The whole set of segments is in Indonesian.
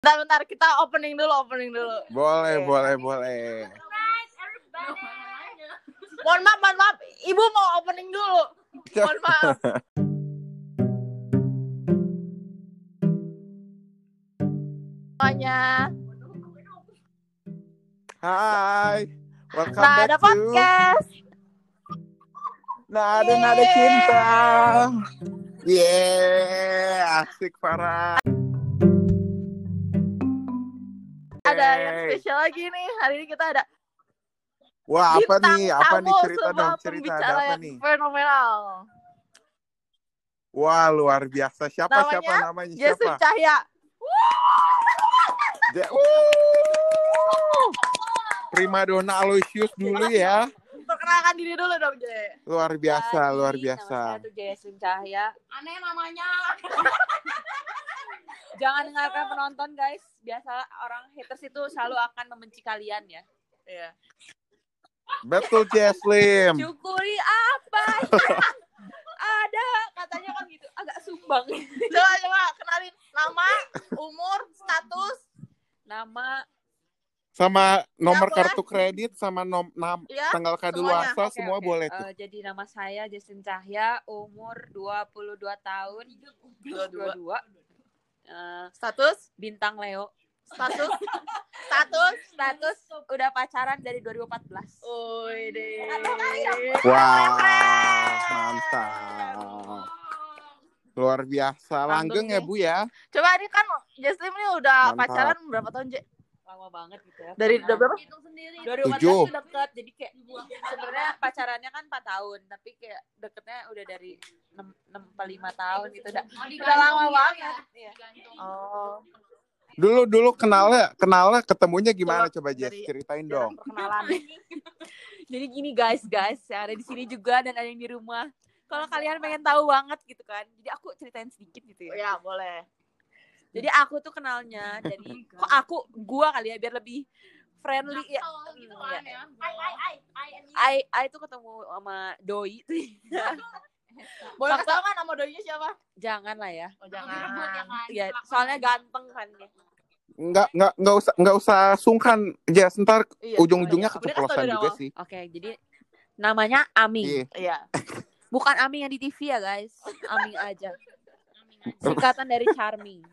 Bentar, bentar, kita opening dulu, opening dulu. Boleh, Oke. boleh, boleh. Mohon maaf, mohon maaf. Ibu mau opening dulu. Mohon maaf. Semuanya. Hai. Welcome Nah, back ada to podcast. Nada Nada Yeay. Cinta. Yeah, asik parah. Ada yang spesial lagi nih. Hari ini kita ada Wah, apa bintang nih? Apa nih cerita dong, cerita ada apa nih? Fenomenal. Wah, luar biasa. Siapa Namanya siapa namanya? Siapa? Cahya. Uh. Prima Donna Aloysius dulu ya. Perkenalkan diri dulu dong, Je. Luar biasa, Jadi, luar Nama biasa. saya tuh Cahya. Aneh namanya. Jangan dengarkan penonton guys. Biasa orang haters itu selalu akan membenci kalian ya. Iya. Betul, Jeslim. Syukuri apa yang ada katanya kan gitu agak sumbang. Coba coba kenalin nama, umur, status. Nama Sama nomor boleh. kartu kredit sama nom, nam- Ya, tanggal kadaluarsa Oke, semua oke. boleh tuh. Eh, jadi nama saya Jesslyn Cahya, umur 22 tahun. 22. Eh, Status, bintang Leo. status, status. Status udah pacaran dari 2014. Woi deh. Wah, mantap. Luar biasa. Langgeng ya, nih. Bu ya. Coba ini kan Jeslim ini udah Mantap. pacaran berapa tahun, Je? Lama banget gitu ya. Dari udah berapa? 2014 Tujuh. deket jadi kayak sebenarnya pacarannya kan 4 tahun tapi kayak deketnya udah dari 6 6 5 tahun gitu udah udah lama banget iya. Oh. Dulu dulu kenalnya kenalnya ketemunya gimana Coba coba Jess ceritain dong. perkenalan. jadi gini guys guys yang ada di sini juga dan ada yang di rumah kalau kalian pengen tahu banget gitu kan jadi aku ceritain sedikit gitu Oh, ya ya, boleh. Jadi aku tuh kenalnya dari kok aku gua kali ya biar lebih friendly ya gitu kan ya. I I tuh ketemu sama doi tuh Boleh tau kan nama doinya siapa? jangan lah ya Oh, jangan. ya soalnya ganteng kan ya Enggak enggak enggak usah enggak usah sungkan Jess ntar Iya, ujung-ujungnya tau keceplosan juga sih. Oke, jadi namanya Aming. Iya. Iya. Bukan Aming yang di TV ya, guys. Aming aja. Singkatan dari Charming.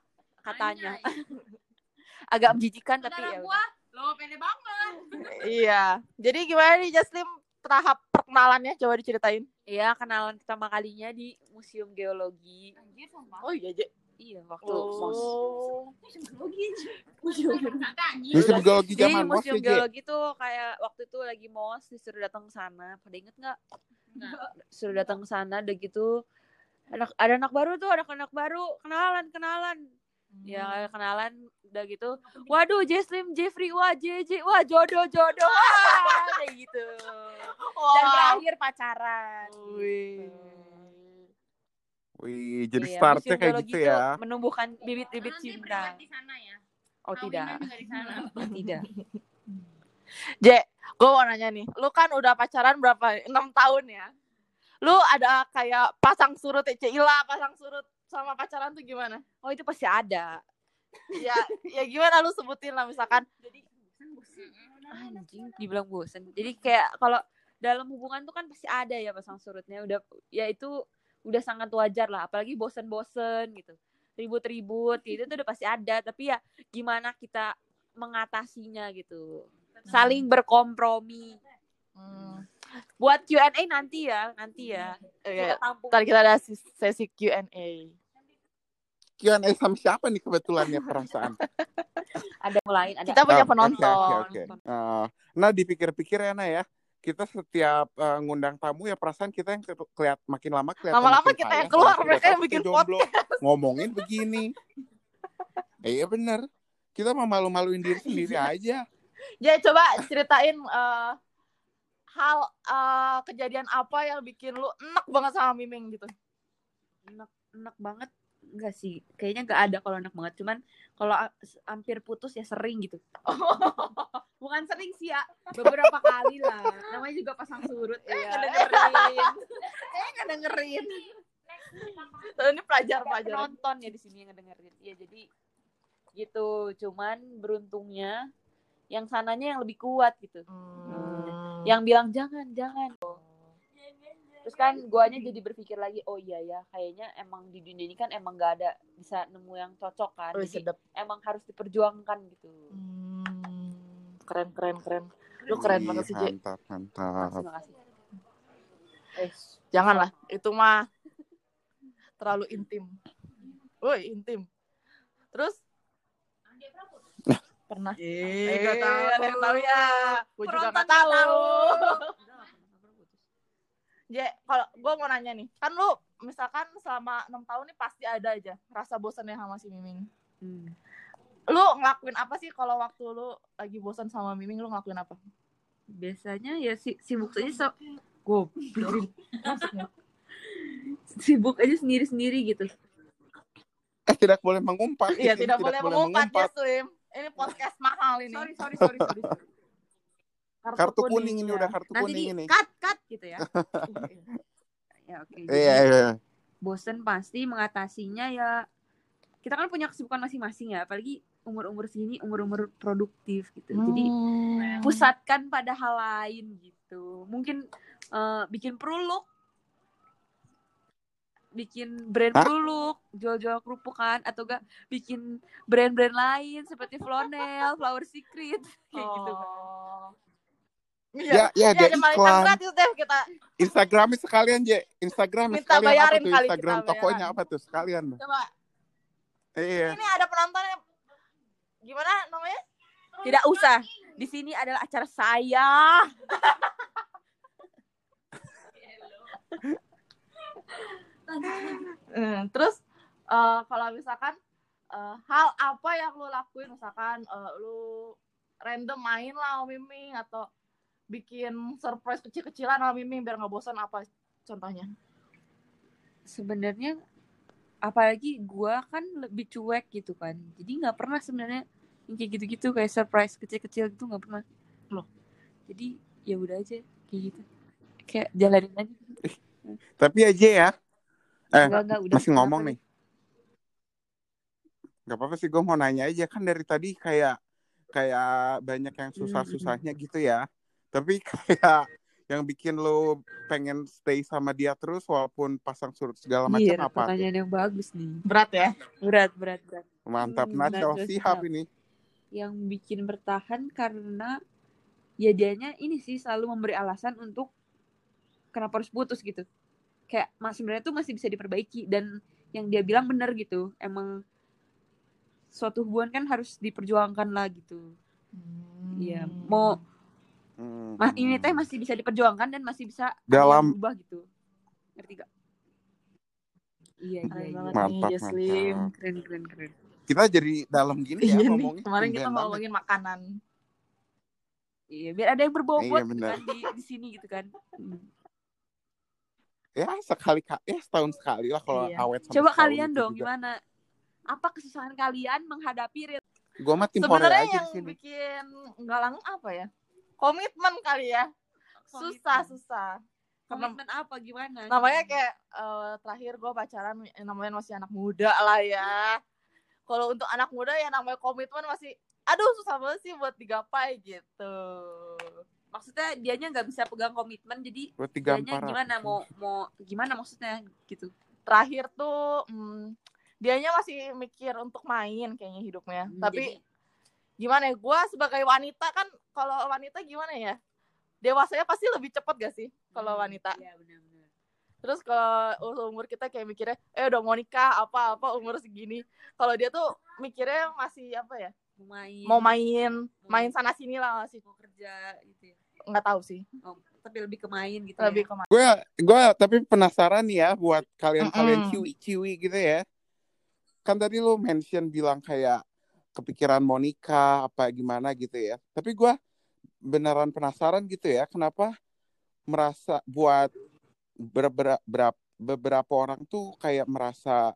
Katanya. Agak menjijikan tapi ya. Lo pede banget. Iya. Jadi gimana nih Jaslim tahap perkenalannya coba diceritain. Iya, kenalan pertama kalinya di Museum Geologi. Anjir, sumpah. Oh iya. Iya, waktu mos. Oh. Museum geologi zaman mos Museum ya, Je. Geologi tuh kayak waktu itu lagi mos disuruh datang ke sana. Pada inget nggak? Suruh datang ke sana udah gitu anak ada anak baru tuh, ada anak baru, kenalan, kenalan. Ya kenalan udah gitu. Waduh, Jeslim, Jeffrey, wah JJ, wah jodoh jodoh, wah kayak gitu. Dan Wah. berakhir pacaran. Wih. Wih, jadi Iya, startnya kayak gitu ya. Menumbuhkan bibit-bibit Nanti cinta. di sana ya. Oh tidak, Kawinan juga di sana. oh tidak. Je, gue mau nanya nih. Lu kan udah pacaran berapa? 6 tahun ya. Lu ada kayak pasang surut ya, Cila, pasang surut sama pacaran tuh gimana? Oh itu pasti ada. Ya, ya gimana lu sebutin lah misalkan. Anjing, dibilang bosen. Jadi kayak kalau dalam hubungan tuh kan pasti ada ya pasang surutnya. Udah, ya itu udah sangat wajar lah. Apalagi bosen-bosen gitu, ribut-ribut gitu itu udah pasti ada. Tapi ya gimana kita mengatasinya gitu. Saling berkompromi. Hmm. Buat Q&A nanti ya, nanti ya. Iya, Kita tampung. Ntar kita ada sesi Q&A. Q&A sama siapa nih kebetulan ya perasaan? Ada yang lain, ada Kita punya Oh, oke, penonton. Oke, oke. Eh, nah, dipikir-pikir ya, Nah ya. Kita setiap eh, ngundang tamu ya perasaan kita yang ke- keliat makin lama kelihatan Lama-lama kita yang keluar, mereka kita yang bikin jomblo, ngomongin begini. Eh, iya bener. Kita mau malu-maluin diri sendiri aja. Je, coba ceritain eh, hal eh, kejadian apa yang bikin lu enak banget sama Miming gitu. enak enak banget. Enggak sih. Kayaknya enggak ada kalau enak banget. Cuman kalau hampir putus ya sering gitu. Bukan sering sih ya. Beberapa kali lah. Namanya juga pasang surut. Eh Iya. ngedengerin Eh, nggak dengerin. Tuh, ini pelajar-pelajar. penonton ya di sini yang ngedengerin. Ya jadi gitu. Cuman beruntungnya yang sananya yang lebih kuat gitu. Hmm. Yang bilang jangan jangan terus kan guanya jadi berpikir lagi oh iya ya kayaknya emang di dunia ini kan emang gak ada bisa nemu yang cocok kan Wih, jadi sedap. emang harus diperjuangkan gitu Hmm. Keren keren keren. Lu keren Ih, banget sih. Mantap, mantap. makasih makasih eh Janganlah, itu mah terlalu intim. Woi, intim. Terus pernah? Eh, nggak tahu. ada yang tahu ya. Gue juga nggak tahu. tahu. Je, kalau gue mau nanya nih, kan lu misalkan selama enam tahun nih pasti ada aja rasa bosannya sama si Miming. Hmm. Lu ngelakuin apa sih kalau waktu lu lagi bosan sama Miming, lu ngelakuin apa? biasanya ya si sibuk aja so goblok Maksudnya? sibuk aja sendiri sendiri gitu Eh, tidak boleh mengumpat. Iya, sini, tidak boleh mengumpat ya, Swim. Ini podcast mahal ini. sorry sorry sorry sorry, sorry. Kartu kuning ini ya. udah kartu nanti kuning di ini. cut cut gitu ya ya oke jadi Iya, iya. bosen pasti mengatasinya ya kita kan punya kesibukan masing-masing ya apalagi umur-umur sini umur-umur produktif gitu jadi Hmm. pusatkan pada hal lain gitu mungkin eh, bikin peruluk bikin brand Hah? peruluk jual-jual kerupuk kan atau enggak bikin brand-brand lain seperti Flonel, Flower Secret kayak gitu kan. Oh. Ya, ya, Ya, ada ada iklan. gratis deh kita. Instagramnya sekalian, Je. Instagramnya Minta sekalian apa bayarin tuh? kali Instagram kita, tokonya bayaran. apa tuh? Sekalian. Coba. Iya. Ini ada penontonnya. Gimana namanya? Tidak usah. Di sini adalah acara saya. terus eh, kalau misalkan eh, hal apa yang lu lakuin misalkan eh, lu random main lah sama Miming atau bikin surprise kecil-kecilan sama Miming biar nggak bosan apa contohnya? Sebenarnya apalagi gua kan lebih cuek gitu kan. Jadi nggak pernah sebenarnya kayak gitu-gitu kayak surprise kecil-kecil gitu nggak pernah. Loh. Jadi ya udah aja kayak gitu. Kayak jalanin aja. Tapi aja ya. Eh, Enggak, enggak, udah. masih ngomong nih. Gak apa-apa sih, gue mau nanya aja kan dari tadi kayak kayak banyak yang Hmm, susah-susahnya gitu ya. Tapi kayak yang bikin lo pengen stay sama dia terus walaupun pasang surut segala macam Iya, apa? pertanyaan yang bagus nih. Berat ya? Berat, berat, berat. Mantap, Hmm, Sihab Shihab. ini. Yang bikin bertahan karena ya dianya ini sih selalu memberi alasan untuk kenapa harus putus gitu. Kayak mas sebenarnya tuh masih bisa diperbaiki dan yang dia bilang benar gitu. Emang suatu hubungan kan harus diperjuangkan lah gitu. Iya, mau Hmm. mas ini teh masih bisa diperjuangkan dan masih bisa Dalam- berubah gitu. Ngerti gak? Iya, iya, Keren iya. Mantap, mantap. Keren, keren, keren. Kita jadi dalam gini ya Iya nih, ngomongnya. kemarin kita banget. ngomongin makanan. Iya, biar ada yang berbobot Iya, gitu kan di, di sini gitu kan. Ya sekali ya setahun sekali lah kalau Iya. awet sampai Coba kalian itu dong juga. gimana? Apa kesusahan kalian menghadapi real? Gua mah tim Sebenarnya aja yang di sini. bikin nggak langgeng apa ya? Komitmen kali ya. Susah, Komitmen. susah. Karena Komitmen apa gimana? namanya kayak eh, terakhir gue pacaran eh, namanya masih anak muda lah ya. Kalau untuk anak muda ya namanya komitmen masih aduh susah banget sih buat digapai gitu. Maksudnya dianya nggak bisa pegang komitmen jadi dianya gimana mau mau gimana maksudnya gitu. Terakhir tuh hmm, dianya masih mikir untuk main kayaknya hidupnya. Hmm, Tapi jadi- gimana ya? Gue sebagai wanita kan kalau wanita gimana ya? Dewasanya pasti lebih cepet gak sih kalau Hmm, wanita? Iya benar-benar. Terus kalau umur kita kayak mikirnya, eh udah mau nikah apa-apa umur segini. Kalau dia tuh mikirnya masih apa ya? Mau main. Mau main, main sana sini lah masih mau kerja gitu ya. nggak tahu sih. Oh, tapi lebih ke main gitu Lebih ya. ke Gue gue tapi penasaran nih ya buat kalian-kalian Mm-mm. ciwi-ciwi gitu ya. Kan tadi lu mention bilang kayak kepikiran mau nikah apa gimana gitu ya. Tapi gue beneran penasaran gitu ya kenapa merasa buat beberapa beberapa orang tuh kayak merasa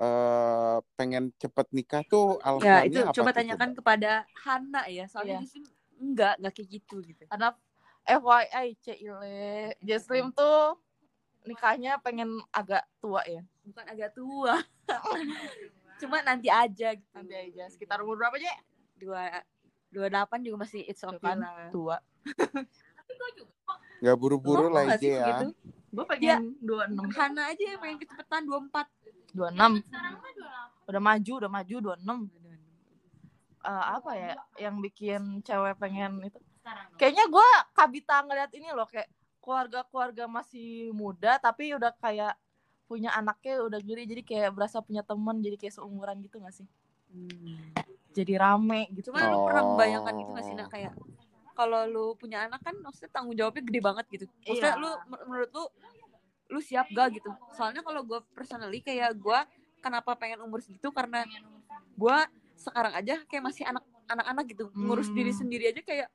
eh pengen cepet nikah tuh Ya alasannya itu apa coba tuh, tanyakan kepada Hana ya. Soalnya sini enggak enggak kayak gitu gitu. karena FYI Cile, Jeslim tuh nikahnya pengen agak tua ya. Bukan agak tua. cuma nanti aja gitu nanti aja sekitar umur berapa aja dua dua delapan juga masih it's okay lah tua Nggak buru-buru lah nggak aja ya. segitu? gue pengen dua enam Hana aja yang pengen kecepetan dua empat dua enam Sekarang mah dua delapan. udah maju udah maju dua enam Eh, apa ya yang bikin cewek pengen itu kayaknya gue kabita ngeliat ini loh kayak keluarga-keluarga masih muda tapi udah kayak punya anaknya udah gede jadi kayak berasa punya teman jadi kayak seumuran gitu gak sih jadi rame gitu Cuma lu pernah Oh. membayangkan gitu gak sih nak kayak kalau lu punya anak kan maksudnya tanggung jawabnya gede banget gitu. Maksudnya Iya. lu men- menurut lu lu siap gak gitu? Soalnya kalau gue personally kayak gue kenapa pengen umur segitu karena gue sekarang aja kayak masih anak anak-anak gitu ngurus Hmm. diri sendiri aja kayak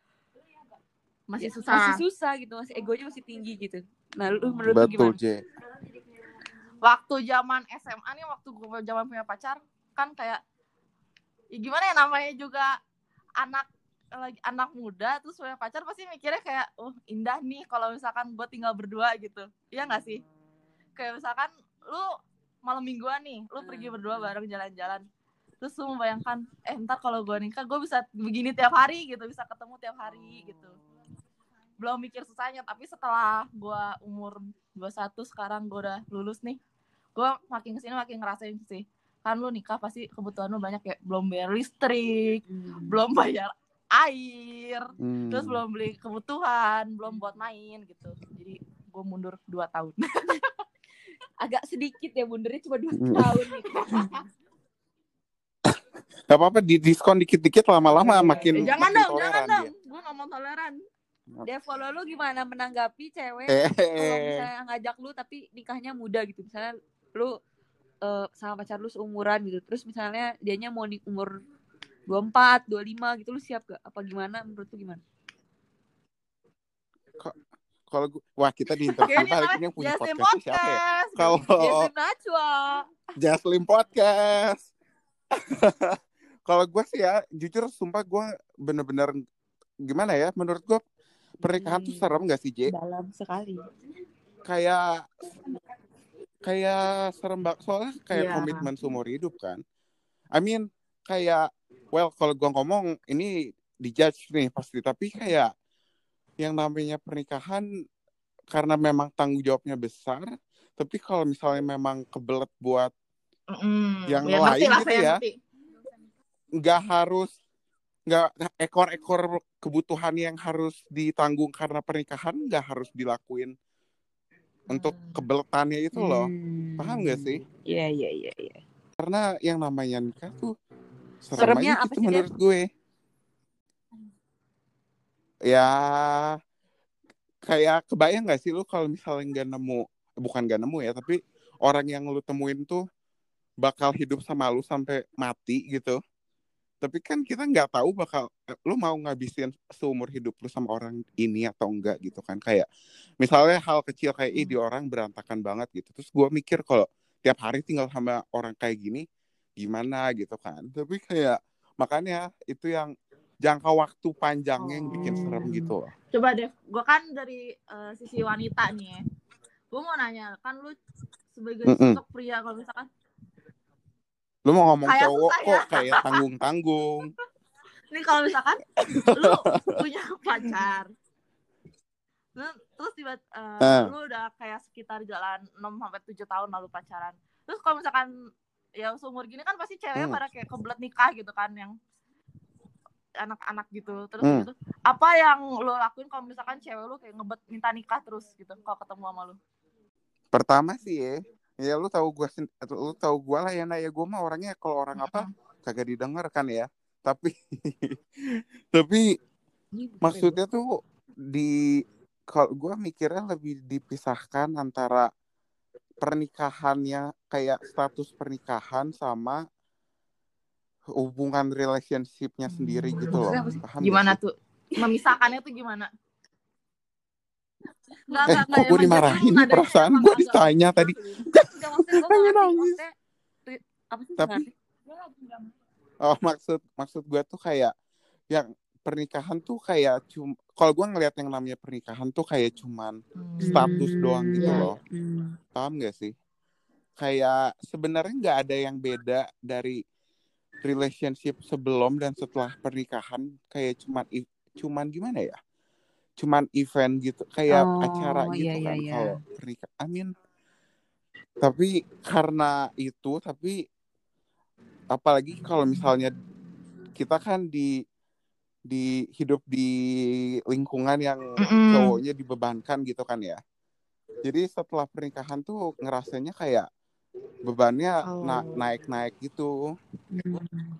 masih ya, susah masih susah gitu masih egonya masih tinggi gitu. Nah lu menurut lu Betul, gimana? J. waktu zaman SMA nih waktu gue zaman punya pacar kan kayak ya gimana ya namanya juga anak lagi anak muda terus punya pacar pasti mikirnya kayak oh indah nih kalau misalkan gue tinggal berdua gitu. Iya nggak sih? Kayak misalkan lu malam mingguan nih lu pergi berdua bareng jalan-jalan terus lu membayangkan eh ntar kalau gue nikah gue bisa begini tiap hari gitu bisa ketemu tiap hari gitu. Belum mikir susahnya tapi setelah gue umur 21 sekarang gue udah lulus nih gue makin ke sini makin ngerasain sih kan lu nikah pasti kebutuhan lu banyak kayak belum bayar listrik belum bayar air Hmm. terus belum beli kebutuhan belum buat main gitu. Jadi gue mundur 2 tahun. Agak sedikit ya mundurnya cuma dua Hmm. tahun gitu. Gak apa-apa, di diskon dikit-dikit lama-lama Iya, makin Eh, jangan makin dong jangan toleran dong. dia. gue gak mau toleran. Dev, kalau lu gimana? Menanggapi cewek? Eh, kalau misalnya ngajak lu tapi nikahnya muda gitu. Misalnya lu eh, sama pacar lu seumuran gitu. Terus misalnya dianya mau di umur 24, 25 gitu lu siap gak apa gimana menurut lu gimana kalau gua, wah kita di interview Kayak ini balik ini yang punya Jaslyn podcast siapa ya? Podcast Kalau Najwa Jaslyn Podcast. kalau gue sih ya, jujur sumpah gue bener-bener gimana ya? Menurut gue pernikahan tuh Hmm. serem gak sih, J? dalam sekali Kayak kayak serem banget soalnya kayak Iya. komitmen seumur hidup kan. I mean kayak well kalau gua ngomong ini dijudge nih pasti tapi kayak yang namanya pernikahan karena memang tanggung jawabnya besar tapi kalau misalnya memang kebelet buat Mm, Yang ya, lain gitu ya. nggak harus nggak ekor-ekor kebutuhan yang harus ditanggung karena pernikahan nggak harus dilakuin untuk Hmm. kebeletannya itu loh Hmm. paham gak sih iya iya iya iya karena yang namanya nikah tuh serem Seremnya aja apa gitu sih, menurut gue. Ya kayak kebayang gak sih lu kalau misalnya nggak nemu bukan nggak nemu ya tapi orang yang lu temuin tuh bakal hidup sama lu sampai mati gitu. Tapi kan kita nggak tahu bakal lu mau ngabisin seumur hidup lu sama orang ini atau enggak gitu kan. Kayak misalnya hal kecil kayak ih Hmm. orang berantakan banget gitu. Terus gue mikir kalau tiap hari tinggal sama orang kayak gini gimana gitu kan tapi kayak makanya itu yang jangka waktu panjangnya yang bikin serem Oh. gitu loh Coba deh, gue kan dari eh, sisi wanita nih ya. Gue mau nanya, kan lu sebagai Mm-mm. sosok pria kalau misalkan lu mau ngomong Kayak cowok susah ya. kok kayak tanggung tanggung Ini kalau misalkan lu punya pacar. Lu- Terus tiba eh, Eh. lu udah kayak sekitar jalan 6 sampai 7 tahun lalu pacaran. Terus kalau misalkan ya seumur gini kan pasti ceweknya Hmm. pada kayak kebelet nikah gitu kan yang anak-anak gitu. Terus Hmm. gitu. Apa yang lu lakuin kalau misalkan cewek lu kayak ngebet minta nikah terus gitu kalau ketemu sama lu? pertama sih ya ya lu tahu gua sen- lu tahu gua lah ya nah ya gua mah orangnya kalau orang apa kagak didengar kan ya tapi tapi maksudnya tuh di kalau gue mikirnya lebih dipisahkan antara pernikahannya kayak status pernikahan sama hubungan relationship-nya sendiri gitu loh. Paham gimana sih? tuh memisahkannya tuh gimana Nggak, Eh, nggak, kok gue dimarahin nih perasaan gue ditanya tadi. Enggak maksudnya gue Pengen ngerti nangis. maksudnya ri- apa sih Tapi-? Oh maksud maksud gue tuh kayak yang pernikahan tuh kayak cum kalau gue ngelihat yang namanya pernikahan tuh kayak cuman status doang gitu Iya. loh. Hmm. Paham gak sih? kayak sebenarnya nggak ada yang beda dari relationship sebelum dan setelah pernikahan kayak cuman i- cuman gimana ya cuman event gitu kayak Oh, acara iya, gitu iya, kan iya. kalau pernikahan amin tapi karena itu tapi apalagi kalau misalnya kita kan di di hidup di lingkungan yang cowoknya dibebankan gitu kan ya. Jadi setelah pernikahan tuh ngerasanya kayak bebannya na- Oh. naik-naik gitu. Hmm.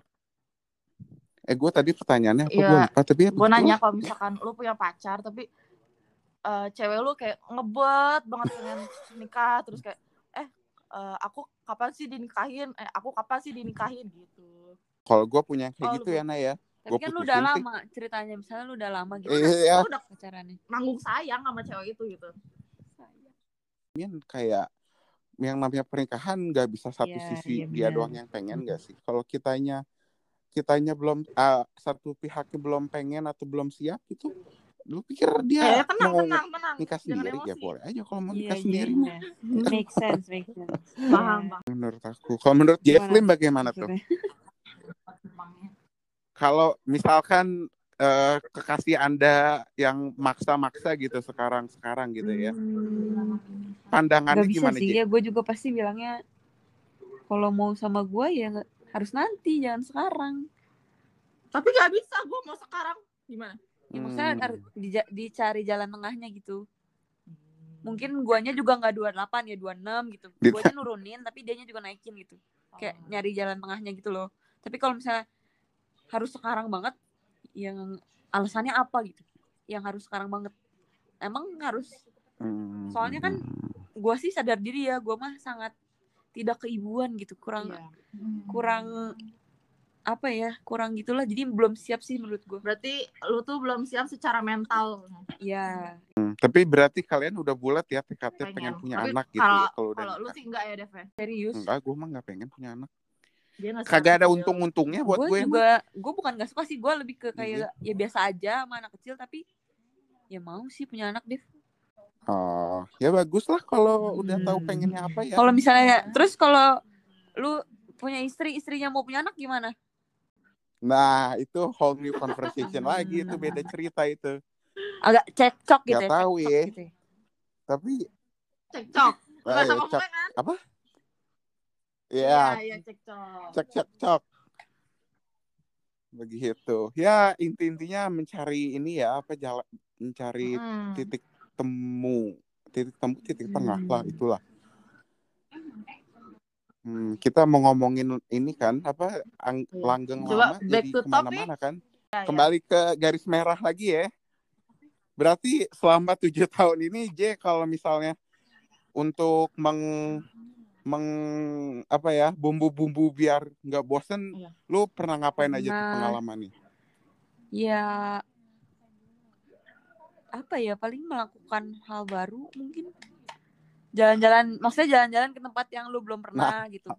eh gue tadi pertanyaannya apa Iya. gue lupa tapi ya gue nanya kalau misalkan lu punya pacar tapi eh, cewek lu kayak ngebet banget pengen nikah terus kayak eh eh, aku kapan sih dinikahin? Eh aku kapan sih dinikahin? Gitu. Kalau gue punya kayak Oh, gitu lu- ya Naya Tapi Gua kan lu udah lama ceritanya, misalnya lu udah lama gitu. Iya. Lu udah pacarannya. nanggung sayang sama cewek itu gitu. Min kayak yang namanya pernikahan nggak bisa satu Iya, sisi iya dia benar. doang yang pengen gak sih? Kalau kitanya kitanya belum ah, satu pihaknya belum pengen atau belum siap itu lu pikir eh dia tenang mau tenang tenang. nikah Jangan sendiri? Ya boleh aja kalau mau Iya, nikah iya, sendiri mah. Iya. Make sense, make sense. paham bang. Menurut aku. Kalau menurut Jesslyn bagaimana tuh? Kalau misalkan eh, kekasih anda yang maksa-maksa gitu sekarang sekarang gitu ya Hmm. pandangannya Gak bisa gimana sih, J? ya gue juga pasti bilangnya kalau mau sama gue ya harus nanti, jangan sekarang. tapi gak bisa gue mau sekarang gimana Ya, maksudnya Hmm. harus dija- dicari jalan tengahnya gitu. Mungkin guanya juga nggak 28 ya 26 gitu. Di- Guanya nurunin tapi dianya juga naikin gitu. Kayak nyari jalan tengahnya gitu loh. Tapi kalau misalnya harus sekarang banget yang alasannya apa gitu. Yang harus sekarang banget. Emang harus Hmm. Soalnya kan gua sih sadar diri ya, gua mah sangat tidak keibuan gitu, kurang Iya. kurang apa ya, kurang gitulah. Jadi belum siap sih menurut gua. berarti lu tuh belum siap secara mental Iya. Hmm, tapi berarti kalian udah bulat ya tekadnya pengen, Pengen. punya Tapi anak gitu kalau- ya kalau udah kalau lu sih enggak ya Dev ya? Serius. Enggak, gue mah nggak pengen punya anak. Dia Kagak ada untung-untungnya buat gue gue. juga gue bukan gak suka sih gue lebih ke kayak Iya. ya biasa aja sama anak kecil tapi ya mau sih punya anak deh Oh, ya bagus lah kalau udah tahu Hmm. pengennya apa ya. kalau misalnya terus kalau lu punya istri istrinya mau punya anak gimana Nah, itu whole new conversation lagi itu beda cerita itu. agak cekcok gitu ya tahu cekcok ya. gitu ya. Tapi cekcok eh, Bukan sama cek, gue kan ya, iya cekcok cek cek cok. Begitu. Ya inti-intinya mencari ini ya apa jalan mencari Hmm. titik temu, titik temu, titik tengah lah Hmm. itulah. Hmm, kita mau ngomongin ini kan apa ang- Iya. langgeng Coba lama back jadi to ke mana-mana kan. Ya, ya. Kembali ke garis merah lagi ya. Berarti selama tujuh tahun ini J kalau misalnya untuk meng meng apa ya bumbu-bumbu biar nggak bosen, Iya. lu pernah ngapain aja tuh Pernah. pengalaman nih? ya apa ya paling melakukan hal baru mungkin jalan-jalan maksudnya jalan-jalan ke tempat yang lu belum pernah gitu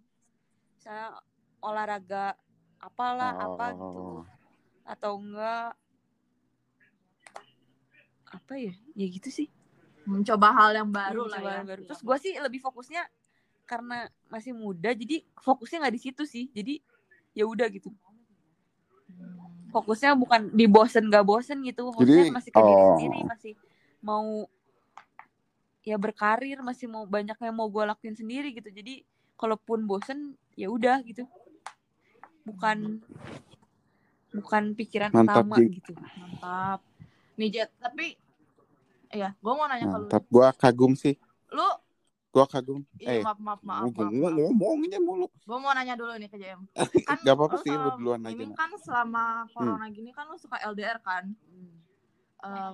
misalnya olahraga apalah apa gitu Oh. atau enggak apa ya ya gitu sih mencoba hal yang baru Iya, lah ya yang baru. terus gue sih lebih fokusnya karena masih muda jadi fokusnya nggak di situ sih. Jadi ya udah gitu. Fokusnya bukan di bosen nggak bosen gitu. Fokusnya Jadi, masih ke diri oh. sendiri masih mau ya berkarir masih mau banyak yang mau gue lakuin sendiri gitu. Jadi kalaupun bosen ya udah gitu. Bukan bukan pikiran Mantap, utama Jing. gitu. Mantap. Nih Jet tapi ya gue mau nanya Mantap, gua kagum sih. Gua kagum. iya eh, maaf maaf maaf, gua maaf, gua maaf. ngomongnya mulu. gue mau nanya dulu nih ke JM kan Gak apa-apa sih, lu duluan aja. ini kan selama corona gini kan lu suka LDR kan Hmm. Eh,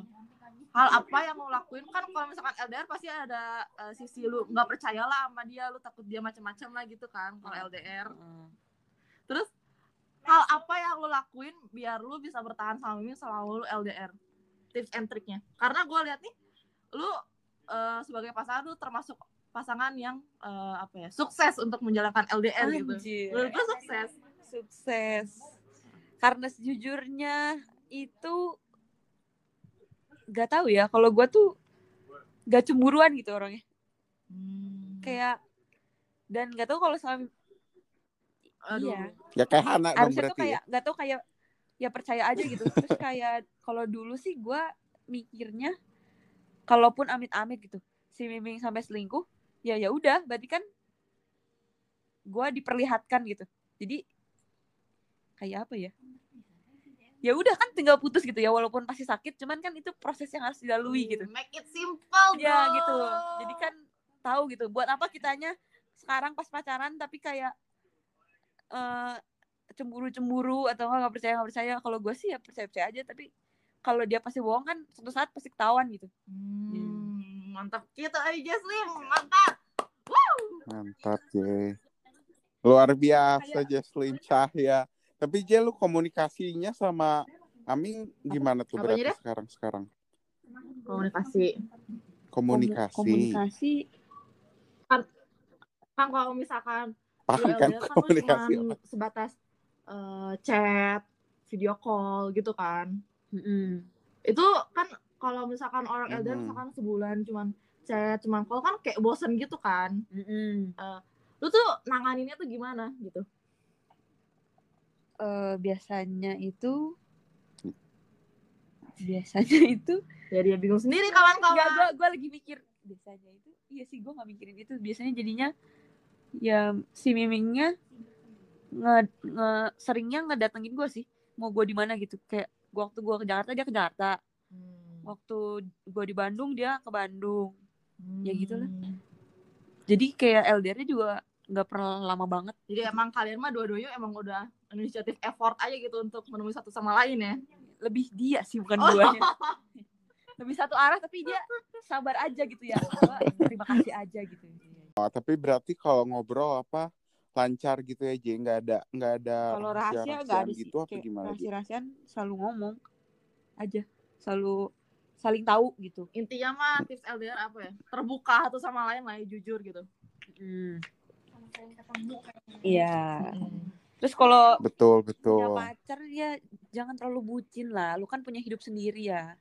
hal apa yang lu lakuin kan kalau misalkan LDR pasti ada eh, sisi lu nggak percaya lah sama dia lu takut dia macam-macam lah gitu kan kalau LDR Heeh. terus hal apa yang lu lakuin biar lu bisa bertahan sama Mimi selama lu LDR tips and triknya karena gue lihat nih lu eh, sebagai pasangan lu termasuk pasangan yang eh, apa ya sukses untuk menjalankan LDR gitu Anjir. menurut gue sukses sukses karena sejujurnya itu gak tahu ya kalau gue tuh gak cemburuan gitu orangnya Hmm. kayak dan nggak tahu kalau sama Aduh. iya Ya kayak Hana dong harusnya tuh berarti. ya. kayak nggak tahu kayak ya percaya aja gitu terus kayak kalau dulu sih gue mikirnya kalaupun amit-amit gitu si Miming sampai selingkuh ya ya udah berarti kan gue diperlihatkan gitu. Jadi kayak apa ya? Ya udah kan tinggal putus gitu ya walaupun pasti sakit cuman kan itu proses yang harus dilalui gitu. Make it simple, bro. ya gitu. Jadi kan tahu gitu buat apa kitanya sekarang pas pacaran tapi kayak eh cemburu-cemburu atau nggak nggak percaya nggak percaya. Kalau gue sih ya percaya percaya aja tapi kalau dia pasti bohong kan suatu saat pasti ketahuan gitu. Hmm, mantap kita aja Slim, mantap. Wow. Mantap, J. Luar biasa, Jesslyn Cahya. Tapi J, lu komunikasinya sama Aming gimana tuh Apanya berarti dia? sekarang-sekarang? Komunikasi. Komunikasi. komunikasi Kan kalau misalkan Paham kan lu komunikasi? cuman sebatas eh, chat, video call gitu kan. Mm-mm. Itu kan kalau misalkan orang LDR Mhm. misalkan sebulan cuman chat, cuman call kan kayak bosen gitu kan. Mm-mm. Lu tuh nanganinnya tuh gimana gitu? Eh, biasanya itu biasanya itu Ya dia bingung sendiri kawan-kawan. gue gue lagi mikir biasanya itu iya sih gue nggak mikirin itu biasanya jadinya ya si mimingnya nge, nge seringnya ngedatengin gue sih mau gue di mana gitu kayak gua waktu gue ke Jakarta dia ke Jakarta Hmm. Waktu gue di Bandung dia ke Bandung ya gitu lah. Hmm. jadi kayak LDR-nya juga nggak pernah lama banget Jadi emang kalian mah dua-duanya emang udah inisiatif effort aja gitu untuk menemui satu sama lain ya. lebih dia sih bukan Oh. guanya lebih satu arah tapi dia sabar aja gitu ya Gua terima kasih aja gitu Oh, tapi berarti kalau ngobrol apa lancar gitu ya, J? Nggak ada nggak ada kalau rahasia nggak ada rahasia-rahasiaan sih gitu apa gimana, J? rahasia-rahasiaan selalu ngomong aja selalu saling tahu gitu Intinya mah tips LDR apa ya? Terbuka satu sama lain lah ya, jujur gitu. iya terus kalau Betul, punya betul. pacar ya jangan terlalu bucin lah lu kan punya hidup sendiri ya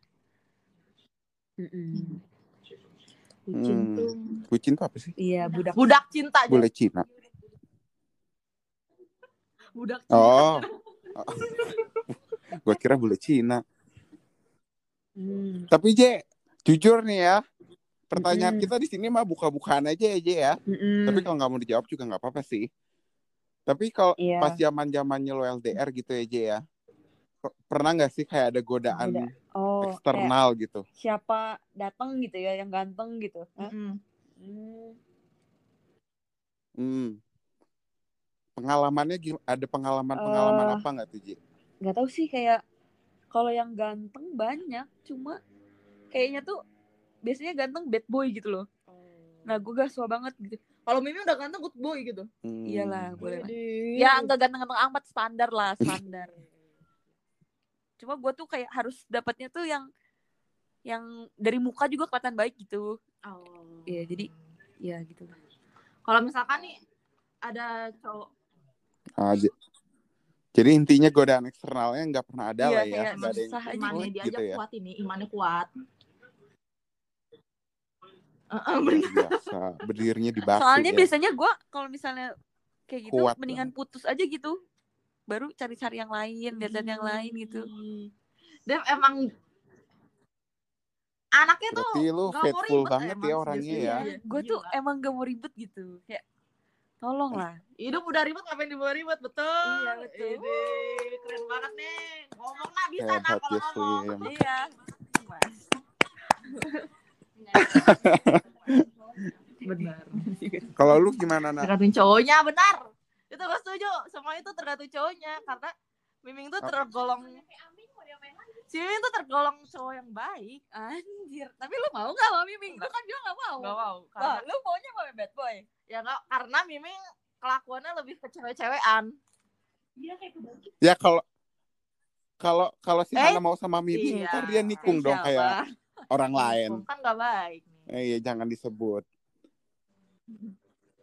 Mm-mm. Bucin Hmm. tuh. Bucin tuh apa sih? iya budak Budak cinta aja. Bule Cina. Budak cinta. Oh. Gua kira bule Cina. Hmm. Tapi J, jujur nih ya, pertanyaan Mm-mm. kita di sini mah buka-bukaan aja ya J ya. Mm-mm. Tapi kalau nggak mau dijawab juga nggak apa-apa sih. Tapi kalau Iya. pas zaman zamannya lo LDR gitu ya J ya, per- pernah nggak sih kayak ada godaan Goda- oh eksternal gitu? siapa datang gitu ya yang ganteng gitu Hah? Mm-mm. Hmm. Hmm. Pengalamannya gim- ada pengalaman-pengalaman Eh, apa nggak tuh J? nggak tahu sih kayak kalau yang ganteng banyak cuma kayaknya tuh biasanya ganteng bad boy gitu loh. Nah gue gak suka banget gitu. Kalau Mimi udah ganteng good boy gitu. Hmm. iyalah boleh lah. Ya enggak ganteng-ganteng amat standar lah standar. Cuma gue tuh kayak harus dapatnya tuh yang yang dari muka juga kelihatan baik gitu. Oh. Iya, jadi ya gitu. Kalau misalkan nih ada cowok. J- Jadi intinya godaan eksternalnya nggak pernah ada Iya, lah ya, kayak ada yang susah aja imannya dia gitu aja ya. kuat ini, imannya kuat. Luar bener. biasa, berdirinya di batu soalnya ya. biasanya gue kalau misalnya kayak gitu Kuat mendingan putus aja gitu baru cari-cari yang lain lihat-lihat yang lain gitu Dev emang anaknya tuh Berarti lu nggak mau ribet banget emang ya orangnya ya. Iya, gue tuh emang gak mau ribet gitu kayak tolong lah hidup udah ribet ngapain dibawa ribet? Betul. Iya, betul. Ini keren banget nih. Ngomong nah bisa nah kalau ngomong. iya. Mas. benar. Kalau lu gimana nak? tergantung cowoknya benar. Itu gue setuju. Semua itu tergantung cowoknya karena Miming tuh tergolong si Miming tuh tergolong cowok yang baik anjir tapi lu mau gak sama Miming lu kan juga gak mau Gak mau Wah, karena lu maunya sama bad boy ya nggak karena Miming kelakuannya lebih ke cewek-cewekan Ya kalau kalau kalau si Eh, Hana mau sama Mimi, iya. ntar dia nikung dong Siapa? kayak orang lain. kan gak baik nih. Eh, iya jangan disebut.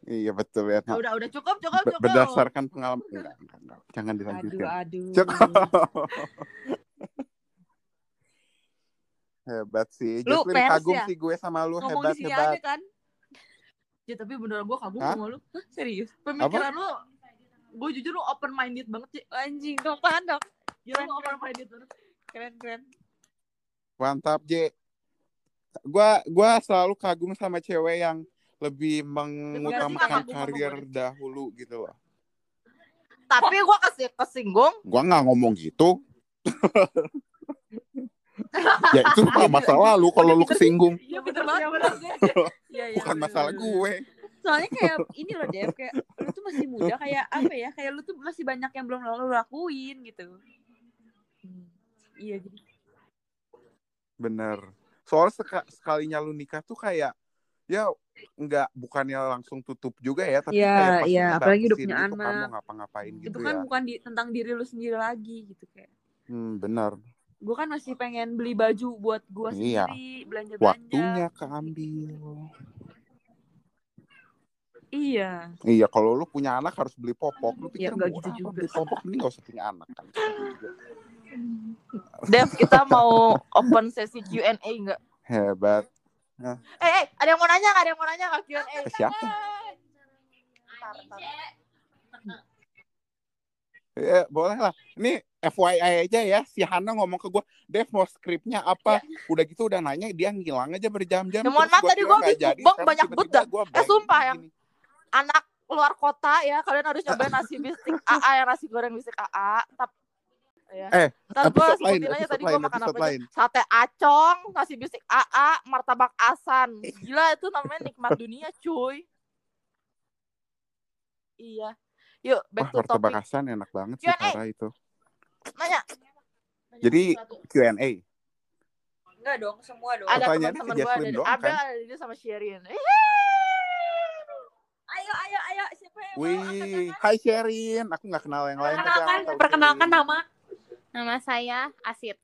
Iya betul ya. Ah, udah udah cukup cukup cukup berdasarkan pengalaman enggak, enggak, enggak. jangan aduh dilanjutkan. aduh Cukup. hebat sih. Lu Jocelyn pers kagum ya? sih gue sama lu ngomong hebat hebat. aja kan Ya, tapi beneran gue kagum Hah? sama lu. Hah, serius Pemikiran lu, gue jujur lu open minded banget sih. anjing dong tahan dong Gila Keren, lu open minded banget. keren keren Mantap, J. Gua gua selalu kagum sama cewek yang lebih mengutamakan karir gue. dahulu gitu loh. Tapi gue kasih kesinggung. Gua nggak ngomong gitu. ya itu masalah lu kalau lu kesinggung. Iya bener banget. Iya, iya, Bukan bener, masalah bener, gue. soalnya kayak ini loh Dev kayak lu tuh masih muda kayak apa ya kayak lu tuh masih banyak yang belum lu lakuin gitu iya jadi Bener. Soalnya seka- sekalinya lu nikah tuh kayak ya nggak bukannya langsung tutup juga ya, tapi Iya, kayak pasti iya, apalagi udah punya gitu kan anak. mau ngapa-ngapain gitu itu kan ya. bukan di, tentang diri lu sendiri lagi gitu kayak Hmm, bener. Gue kan masih pengen beli baju buat gue Iya. sendiri belanja belanja Waktunya keambil. iya Iya, kalau lu punya anak harus beli popok. Lu Ya, pikir nggak murah gitu juga. beli popok ini nggak usah punya anak kan. Dev, kita mau open sesi Q&A nggak? Hebat. Eh, eh, ada yang mau nanya nggak? Ada yang mau nanya nggak Q&A? Ke siapa? Ntar. Ya, boleh lah. Ini FYI aja ya, si Hana ngomong ke gue, Dev mau skripnya apa? Udah gitu udah nanya, dia ngilang aja berjam-jam. Ya, mohon maaf, tadi mukbang sekarang banyak banget dah. Eh, sumpah, gini. yang- Anak luar kota ya, kalian harus nyobain nasi bistik AA yang nasi goreng bistik AA. Tapi ya. Eh, Ntar gue episode lain, sebutin aja tadi gue makan apa aja. lain. Sate acong, nasi bistik AA, martabak asan. Gila itu namanya nikmat dunia cuy. Iya. Yuk, back Wah, to topic. asan enak banget sih, parah itu. Nanya. Jadi-. Q&A. enggak dong semua dong ada teman-teman gue ada, ada, kan? ada dia sama Sherin. Ayo ayo ayo siapa yang mau Wih, hai Sherin. Aku nggak kenal yang lain. tapi aku perkenalkan tahu perkenalkan Sherin. nama Nama saya Asit.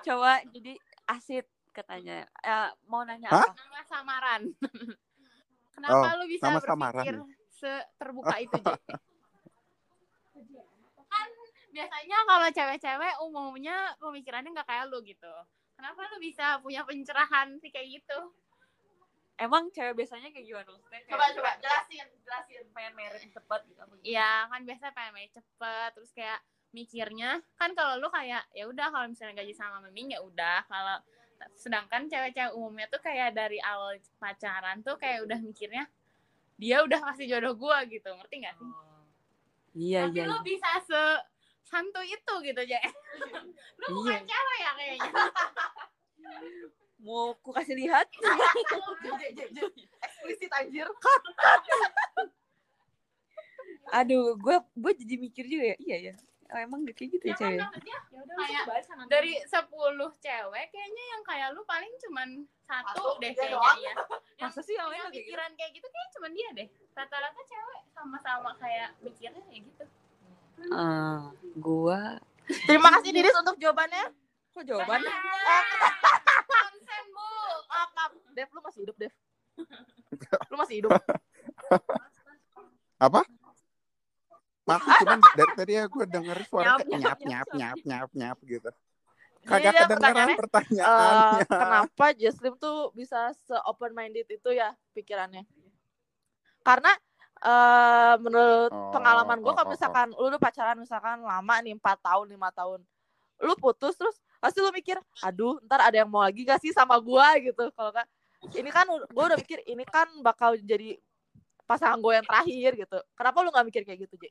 coba jadi asit katanya Eh, mau nanya Hah? apa Nama samaran. Kenapa Oh, lu bisa nama berpikir samaran seterbuka itu, J? kan biasanya kalau cewek-cewek umumnya pemikirannya nggak kayak lu gitu. Kenapa lu bisa punya pencerahan sih kayak gitu? emang cewek biasanya kayak gimana Maksudnya kayak Coba coba jelasin, jelasin. pengen merit cepet gitu apa gitu? Iya kan biasa pengen main cepet terus kayak mikirnya kan kalau lu kayak ya udah kalau misalnya gaji sama meming ya udah kalau sedangkan cewek-cewek umumnya tuh kayak dari awal pacaran tuh kayak udah mikirnya dia udah pasti jodoh gua gitu ngerti gak sih? iya Tapi iya lu iya. bisa se santuy itu gitu aja. lu bukan Iya. cewek ya kayaknya. mau ku kasih lihat Eksplisit anjir. aduh gue gue jadi mikir juga ya iya ya Oh, emang gak kayak gitu ya Ya kan cewek maksudnya ya udah Kayak bahas sama dari 10 cewek kayaknya yang kayak lu paling cuman satu, Satu, deh kayaknya doang. ya. masa sih yang lain kayak gitu pikiran kayak gitu kayaknya cuma dia deh rata-rata cewek sama-sama kayak mikirnya kayak gitu ah gua Terima kasih Diris untuk jawabannya. kok jawabannya konsen bu maaf. Dev, lu masih hidup, Dev. Lu masih hidup. Apa? Mati cuman dari tadi ya gue denger suara Nyap, nyap, nyap nyap nyap nyap gitu. Jadi Kagak dia kedengeran pertanyaannya, pertanyaannya. Eh, kenapa Jaslim tuh bisa se open minded itu ya pikirannya? Karena eh menurut Oh, pengalaman gue oh, kalau oh, misalkan lu udah pacaran misalkan lama nih 4 tahun lima tahun lu putus terus pasti lu mikir aduh ntar ada yang mau lagi gak sih sama gua gitu kalau kan ini kan gue udah mikir ini kan bakal jadi pasangan gue yang terakhir gitu kenapa lu nggak mikir kayak gitu J?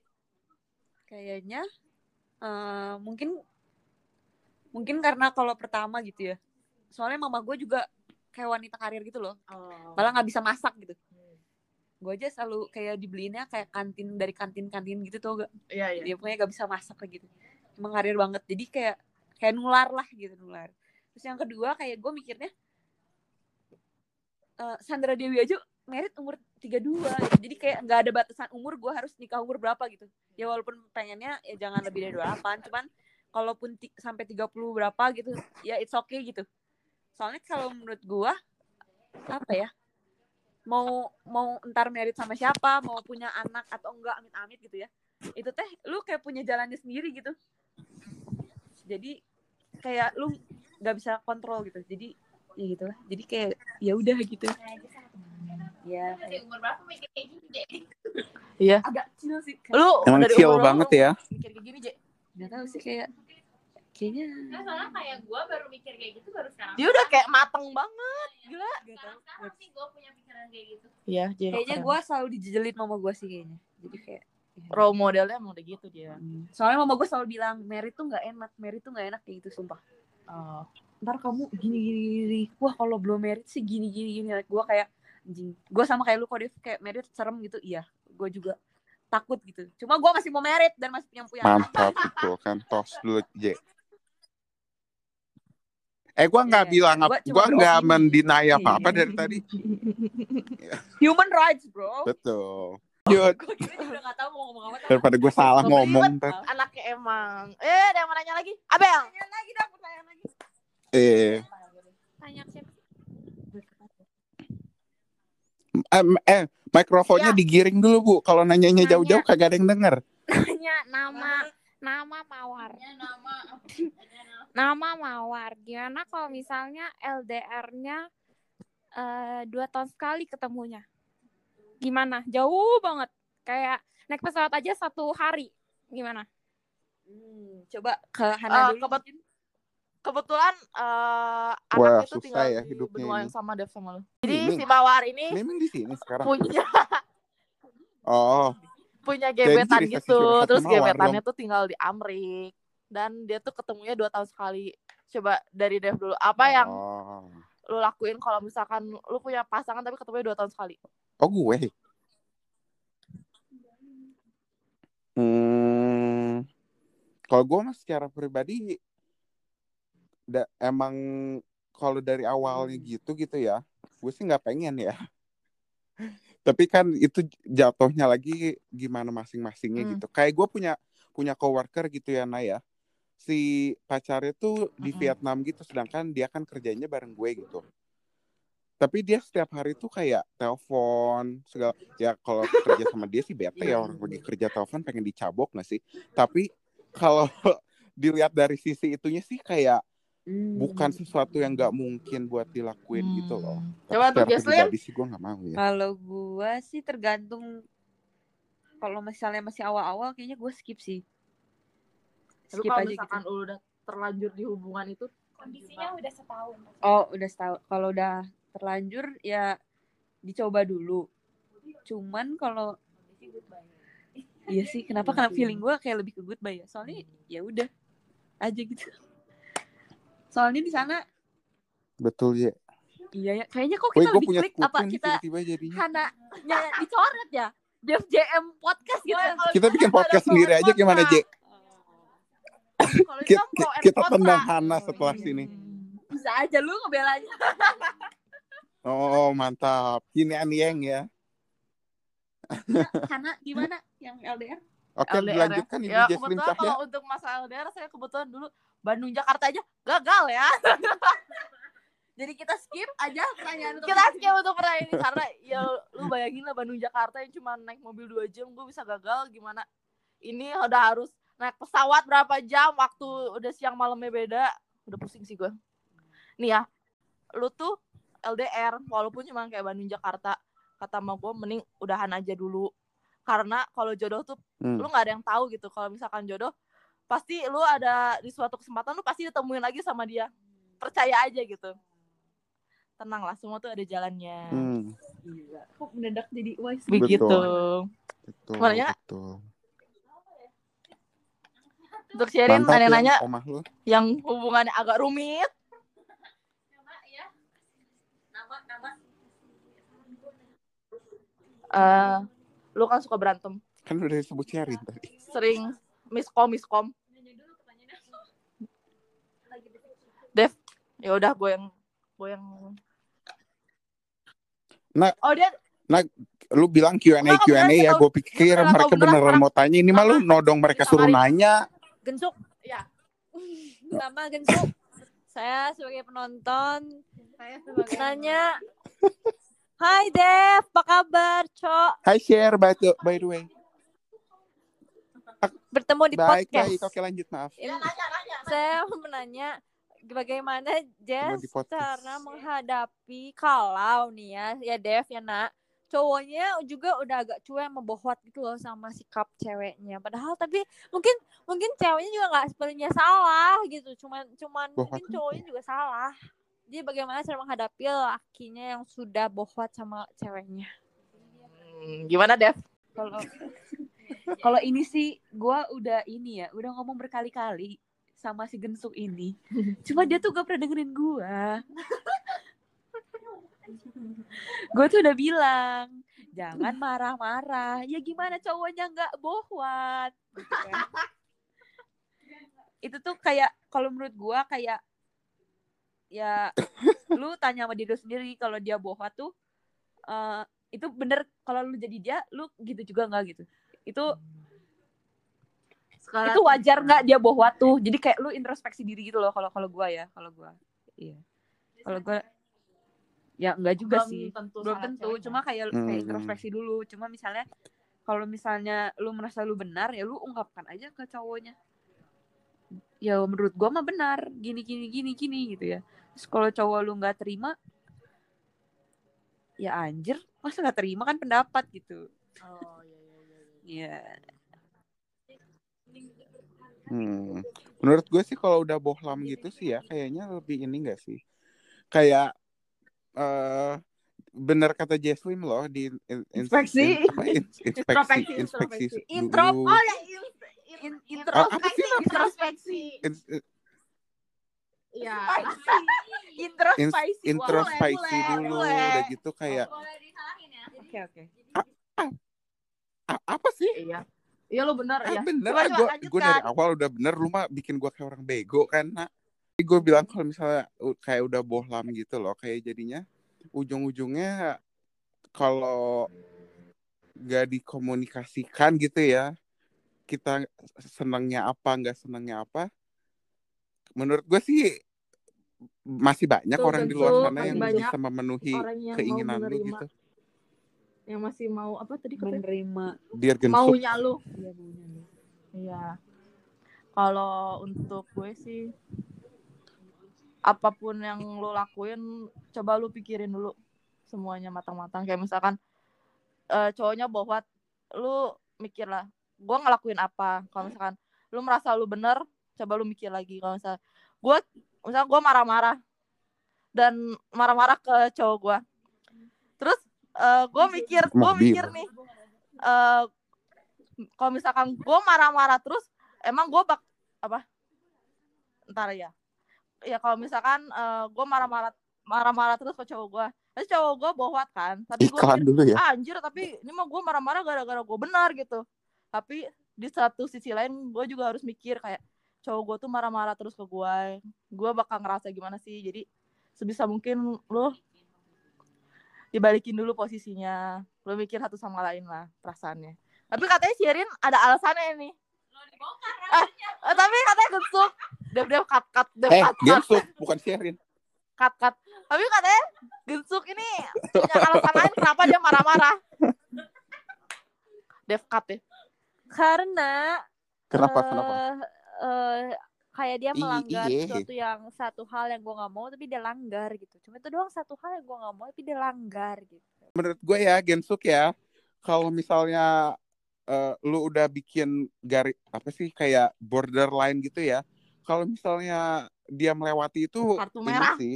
Kayaknya eh, mungkin mungkin karena kalau pertama gitu ya. Soalnya mama gue juga kayak wanita karir gitu loh. Malah nggak bisa masak gitu. Gue aja selalu kayak dibeliinnya kayak kantin dari kantin kantin gitu tuh gak iya iya. Dia punya gak bisa masak kayak gitu. Emang karir banget. Jadi kayak kayak nular lah gitu nular. Terus yang kedua kayak gue mikirnya eh, Sandra Dewi aja merit umur 32 gitu. jadi kayak nggak ada batasan umur gue harus nikah umur berapa gitu. Ya walaupun pengennya ya jangan lebih dari 28 cuman kalaupun ti- sampai 30 berapa gitu ya it's okay gitu. Soalnya kalau menurut gue apa ya mau mau entar merit sama siapa mau punya anak atau enggak amit-amit gitu ya. Itu teh lu kayak punya jalannya sendiri gitu. Jadi kayak lu nggak bisa kontrol gitu. Jadi ya gitu lah jadi kayak ya udah gitu ya Dari umur berapa mikir kayak gini, Dek? Iya. agak chill sih Lu Emang dari chill banget ya. Mikir kayak gini, Je. nggak tahu sih kayak kayaknya Nah, soalnya kayak gue baru mikir kayak gitu baru sekarang. Dia udah kayak mateng banget. Gila. sekarang, sekarang sih gue punya pikiran kayak gitu. Iya, kayaknya gue selalu dijejelin mama gue sih kayaknya jadi kayak ya. role modelnya emang udah gitu dia. Hmm. soalnya mama gue selalu bilang merit tuh nggak enak merit tuh nggak enak kayak gitu sumpah Oh. ntar kamu gini gini gini wah kalau belum merit sih gini gini gini gue kayak anjing gue sama kayak lu kok Dev kayak merit serem gitu iya gue juga takut gitu cuma gue masih mau merit dan masih punya punya. Mantap itu kan tos dulu J. Eh gua nggak Iya, bilang gua apa, gua nggak mendinai apa-apa Iya. dari tadi. human rights bro Betul. Yud, gue juga gak tahu mau ngomong apa daripada gue salah Ngomong ngomong ntar. Anaknya emang. Eh, ada yang mau nanya lagi? Abel. Tanya lagi dah pertanyaan lagi Eh, Tanya siapa? Em, eh, mikrofonnya Ya. digiring dulu bu. Kalau nanyanya Nanya. jauh-jauh kagak ada yang denger. Tanya nama nama Mawar. nama. Nama Mawar. Gimana kalau misalnya LDR-nya eh, dua tahun sekali ketemunya? Gimana? Jauh banget. Kayak naik pesawat aja satu hari. Gimana? Hmm, coba ke Hana Eh, dulu kebet-. Kebetulan eh Wah, anaknya itu tinggal ya di benua ini. yang sama Dev sama lu. Jadi Miming. si Mawar ini Miming di sini sekarang. punya Oh, punya gebetan jadi gitu. Terus Mawar gebetannya tuh tinggal di Amrik dan dia tuh ketemunya dua tahun sekali. Coba dari Dev dulu, apa yang oh. lu lakuin kalau misalkan lu punya pasangan tapi ketemunya dua tahun sekali? Oh gue. Hmm, kalau gue mah secara pribadi, da, emang kalau dari awalnya gitu gitu ya, gue sih nggak pengen ya. Tapi kan itu jatuhnya lagi gimana masing-masingnya Hmm. gitu. Kayak gue punya punya coworker gitu ya Naya. Si pacarnya tuh di Mm-mm. Vietnam gitu, sedangkan dia kan kerjanya bareng gue gitu. Tapi dia setiap hari tuh kayak telepon segala ya kalau kerja sama dia sih bete ya orang lagi kerja telepon pengen dicabok nggak sih? Tapi kalau dilihat dari sisi itunya sih kayak Hmm. bukan sesuatu yang nggak mungkin buat dilakuin gitu loh. Hmm. Tapi Coba pribadi sih gue nggak mau ya. Kalau gua sih tergantung kalau misalnya masih awal-awal kayaknya gue skip sih. Skip kalau aja misalkan gitu. udah terlanjur di hubungan itu Kondisinya udah setahun. Oh, udah tahu. Kalau udah terlanjur ya dicoba dulu. Cuman kalau Iya sih, kenapa? Karena feeling gua kayak lebih ke goodbye ya. Soalnya ya udah aja gitu. Soalnya di sana Betul ya. iya ya, kayaknya kok kita gue lebih punya klik apa kita tiba-tiba jadinya. Hana nya dicoret ya. Dev JM podcast gitu. ya. Kita bikin podcast sendiri aja gimana J? kalau Kita, kita tendang Hana setelah sini. Bisa aja lu ngebelanya. Oh mantap. Ini Anieng ya. Hana gimana yang LDR? Oke LDR ya. dilanjutkan Ibu ya, Jesslyn Cahya. kalau untuk masa LDR saya kebetulan dulu Bandung Jakarta aja gagal ya. Jadi kita skip aja pertanyaan untuk Kita skip untuk pertanyaan ini karena ya lu bayangin lah Bandung Jakarta yang cuma naik mobil dua jam gue bisa gagal gimana? Ini udah harus naik pesawat berapa jam waktu udah siang malamnya beda udah pusing sih gue. Nih ya, lu tuh LDR walaupun cuma kayak Bandung Jakarta kata sama gue mending udahan aja dulu karena kalau jodoh tuh Hmm. lu nggak ada yang tahu gitu kalau misalkan jodoh pasti lu ada di suatu kesempatan lu pasti ditemuin lagi sama dia percaya aja gitu tenang lah semua tuh ada jalannya Hmm, Gila. Kok mendadak jadi wise begitu betul. Nggak? betul. untuk sharing ya, nanya-nanya yang hubungannya agak rumit Nama nama eh lu kan suka berantem Kan udah disebut sharing tadi. sering miskom miskom Dev ya udah gue yang gue yang Nah. oh dia Lu bilang Q&A Q&A ya, gue pikir beneran, mereka beneran, beneran mau tanya. Ini mah lu nodong mereka suruh nanya. Gensuk. ya Sama Gensuk. Saya sebagai penonton saya sebagai nanya Hai Dev, apa kabar, Cok? Hai share by the, by the way. Bertemu di Baik, podcast. baik. Oke lanjut, maaf. Ini- nanya nanya saya mau menanya bagaimana Jess? cara menghadapi kalau nih ya, ya Dev ya nak, cowoknya juga udah agak cuek membohwat gitu loh sama sikap ceweknya. Padahal tapi mungkin mungkin ceweknya juga nggak sepenuhnya salah gitu. Cuman cuman mungkin Bohwat cowoknya juga salah. Jadi bagaimana cara menghadapi lakinya yang sudah bohwat sama ceweknya? Hmm, gimana Dev? kalau kalau ini sih gua udah ini ya udah ngomong berkali-kali sama si gensuk ini. Cuma dia tuh gak pernah dengerin gua. Gue tuh udah bilang jangan marah-marah. Ya gimana cowoknya? Nggak bohwat. Gitu kan. itu tuh kayak kalau menurut gua kayak ya lu tanya sama diri lu sendiri kalau dia bohwat tuh eh, itu bener. Kalau lu jadi dia lu gitu juga nggak gitu. Itu Sekarang itu wajar nggak dia bohwat tuh jadi kayak lu introspeksi diri gitu loh kalau kalau gua ya kalau gua. Iya. Kalau gua ya? Enggak juga Belum sih. tentu belum tentu. ceweknya. cuma kayak Hmm. kayak introspeksi dulu. Cuma misalnya kalau misalnya lu merasa lu benar ya lu ungkapkan aja ke cowoknya. Ya menurut gua mah benar. Gini gini gini gini gitu ya. Terus kalau cowok lu nggak terima ya anjir masa nggak terima kan pendapat gitu. Oh iya iya iya. iya. ya Hmm. Menurut gue sih kalau udah bohlam gitu sih ya kayaknya lebih ini enggak sih? Kayak eh bener kata Jesslyn loh di in- in- Inspeksi. in- apa, in- inspeksi Introspeksi, inspeksi introspeksi. Intro, Oh ya in, in, intro- apa sih? introspeksi. In- in- Iya. intro in- spicy introspeksi boleh, dulu boleh. udah gitu kayak oke oke "A- apa sih? Iya. Iya lu bener Ah, ya. bener ah, coba, gue gue dari awal udah bener lu mah bikin gue kayak orang bego kan. Nak gue bilang kalau misalnya kayak udah bohlam gitu loh kayak jadinya ujung-ujungnya kalau gak dikomunikasikan gitu ya kita senangnya apa nggak senangnya apa menurut gue sih masih banyak Tuh, orang di luar sana yang banyak bisa memenuhi yang keinginan lu gitu yang masih mau apa tadi katanya? menerima Maunya lu. dia maunya lu. Iya. Kalau untuk gue sih apa pun yang lu lakuin coba lu pikirin dulu semuanya matang-matang kayak misalkan eh, cowoknya bohwat lu mikir lah gue ngelakuin apa kalau misalkan lu merasa lu bener coba lu mikir lagi kalau misalkan gue misalkan gue marah-marah dan marah-marah ke cowok gue terus eh, gue mikir gue mikir nih eh kalau misalkan gue marah-marah terus emang gue bak apa? Ntar ya. Ya kalau misalkan gue marah-marah marah-marah terus ke cowok gue terus cowok gue bohwat kan? Tapi gue dulu ya. Ah, anjir tapi ini mah gue marah-marah gara-gara gue benar gitu. Tapi di satu sisi lain gue juga harus mikir kayak cowok gue tuh marah-marah terus ke gue gue bakal ngerasa gimana sih? Jadi sebisa mungkin lo dibalikin dulu posisinya. Lo mikir satu sama lain lah perasaannya. Tapi katanya Shirin ada alasannya nih eh, eh, tapi katanya gensuk Dev Dev cut cut Dev eh cut gensuk bukan sharing cut cut. Tapi katanya gensuk ini punya alasan lain kenapa dia marah-marah. Dev cut ya karena kenapa? eh, kenapa? eh, kayak dia melanggar iye. sesuatu yang satu hal yang gue nggak mau tapi dia langgar gitu cuma itu doang satu hal yang gue nggak mau tapi dia langgar gitu menurut gue ya Gensuk ya kalau misalnya eh, lu udah bikin garis apa sih kayak borderline gitu ya kalau misalnya dia melewati itu Kartu ini merah. sih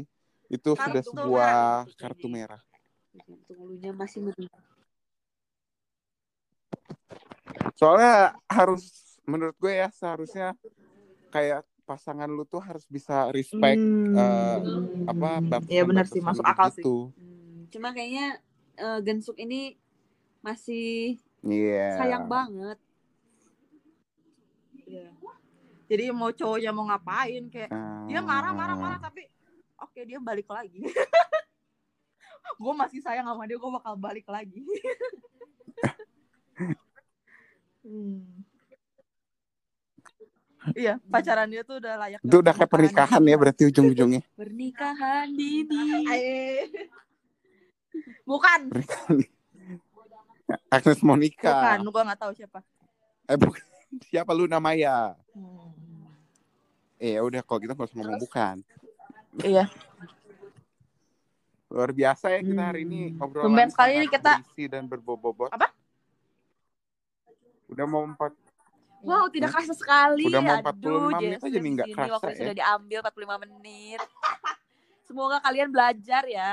itu Kartu sudah merah. sebuah kartu merah Jantung lunya masih menunggu soalnya harus menurut gue ya seharusnya kayak pasangan lu tuh harus bisa respect eh, apa batasan Iya benar sih, masuk akal sih. gitu. Hmm, cuma kayaknya eh, Gensuk ini masih Iya. sayang banget Iya. jadi mau cowoknya mau ngapain kayak dia marah marah marah tapi oke dia balik lagi gue masih sayang sama dia gue bakal balik lagi iya pacaran dia tuh udah layak Itu udah kayak pernikahan ya berarti ujung-ujungnya. pernikahan dini bukan Pernikahan. Agnes Monica. bukan gue nggak tahu siapa Eh bukan. Siapa lu namanya? Hmm. Eh ya udah kalau gitu nggak usah ngomong bukan. iya Luar biasa ya kita hari ini Hmm. obrolan Tumben sekali ini kita- berisi dan berbobot. Apa? Udah mau empat. Wow, tidak kerasa sekali. Udah mau Aduh, 45 menit aja nih, nggak kerasa Waktu ya. sudah diambil 45 menit. Semoga kalian belajar ya.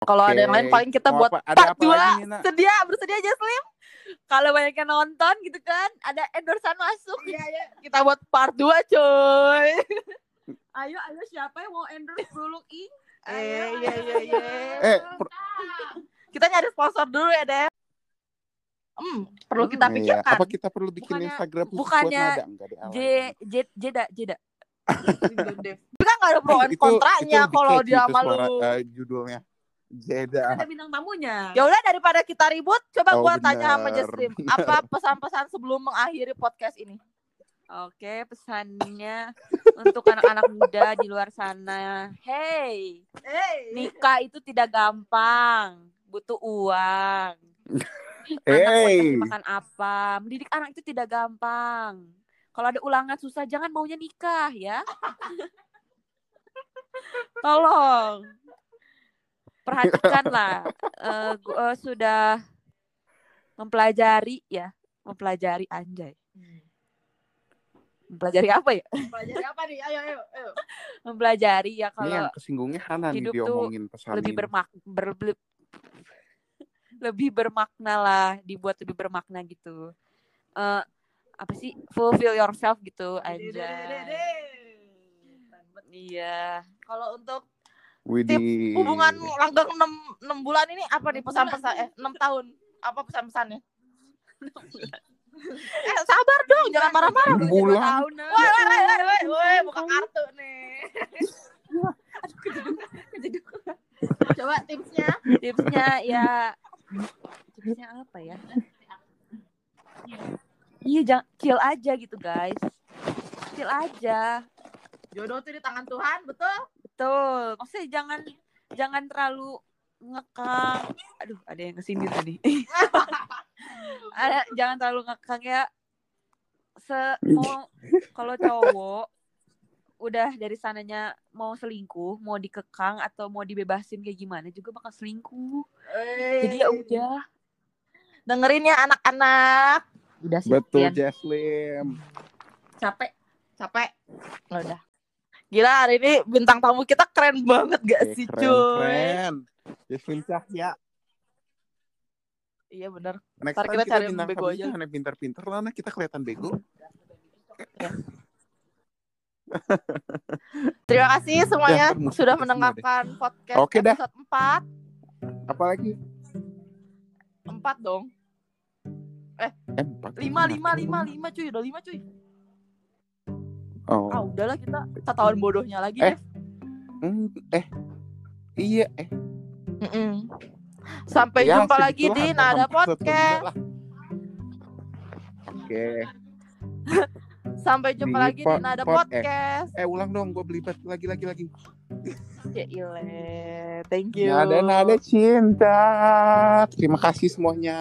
Kalau ada yang lain paling kita Mau buat apa- ada part apa 2. lagi, Nina? Sedia, bersedia aja Slim? Kalau banyak yang nonton gitu kan, ada endorsean masuk. Iya, iya. Kita buat part 2, coy. Ayo, ayo siapa yang mau endorse dulu ing? Eh, iya, iya, iya. Eh, Kita nyari sponsor dulu ya, Deh. Hmm, perlu kita iya. pikirkan. Apa kita perlu bikin Bukannya- Instagram khusus bukannya buat nada? Enggak. J, J, Jeda, Jeda. Tapi kan gak ada pro and Itu- kontranya kalau dia catchy sama itu suara, lu. eh, judulnya. Jeda. Ada bintang tamunya. Ya udah daripada kita ribut, coba Oh, gua tanya sama bener. Jeslim, apa pesan-pesan sebelum mengakhiri podcast ini? Oke, pesannya untuk anak-anak muda di luar sana. Hey, nikah itu tidak gampang, butuh uang. Anak mau Hey. makan apa? Mendidik anak itu tidak gampang. Kalau ada ulangan susah, jangan maunya nikah ya. Tolong. Perhatikanlah. Eh, gua sudah mempelajari ya, mempelajari anjay. Mempelajari apa ya? Pelajari apa nih? Ayo, ayo, ayo. Mempelajari ya Ini kalau yang kesinggungnya Hana nih hidup dia tuh omongin pesan lebih ini. bermak ber- ber- lebih bermakna lah dibuat lebih bermakna gitu Eh apa sih fulfill yourself gitu aja iya Kalau untuk Widih. hubungan langgeng 6, 6 bulan ini apa nih pesan-pesan eh 6 tahun apa pesan-pesannya? eh sabar dong, jangan marah-marah. Bulan. tahun nah. Woi, woi, woi, woi, woi, buka kartu nih. Coba tipsnya. tipsnya ya tipsnya apa ya iya jangan chill aja gitu guys chill aja Jodoh tuh di tangan Tuhan, betul? Betul. Maksudnya jangan jangan terlalu ngekang. Aduh, ada yang ke sini tadi. ada jangan terlalu ngekang ya. Se mau kalau cowok udah dari sananya mau selingkuh, mau dikekang atau mau dibebasin kayak gimana juga bakal selingkuh. Jadi ya udah. dengerin ya anak-anak. Udah sih. Betul. Jeslim. Capek. Capek. Ya udah. Gila hari ini bintang tamu kita keren banget gak Eh, sih keren, cuy? keren. Jeslim Cahya. Iya bener. Next Ntar time kita kita, cari bego aja. yang pintar-pintar lah, nah kita kelihatan bego. Terima kasih semuanya Dah, musik sudah mendengarkan podcast Oke dah. episode 4. Apalagi? 4 dong. Eh, empat. 5 5 5 5 cuy, udah 5 cuy. Oh. Ah udahlah kita ketahuan bodohnya lagi Eh. deh. Hmm, eh. Iya, eh. Mm-mm. Sampai Ya, jumpa lagi di Nada Podcast. Oke. Sampai jumpa Di lagi di pod- Nada eh. Podcast. Eh, ulang dong, gue belibet lagi lagi lagi. Ya ile. Thank you. Nada nada cinta. Terima kasih semuanya.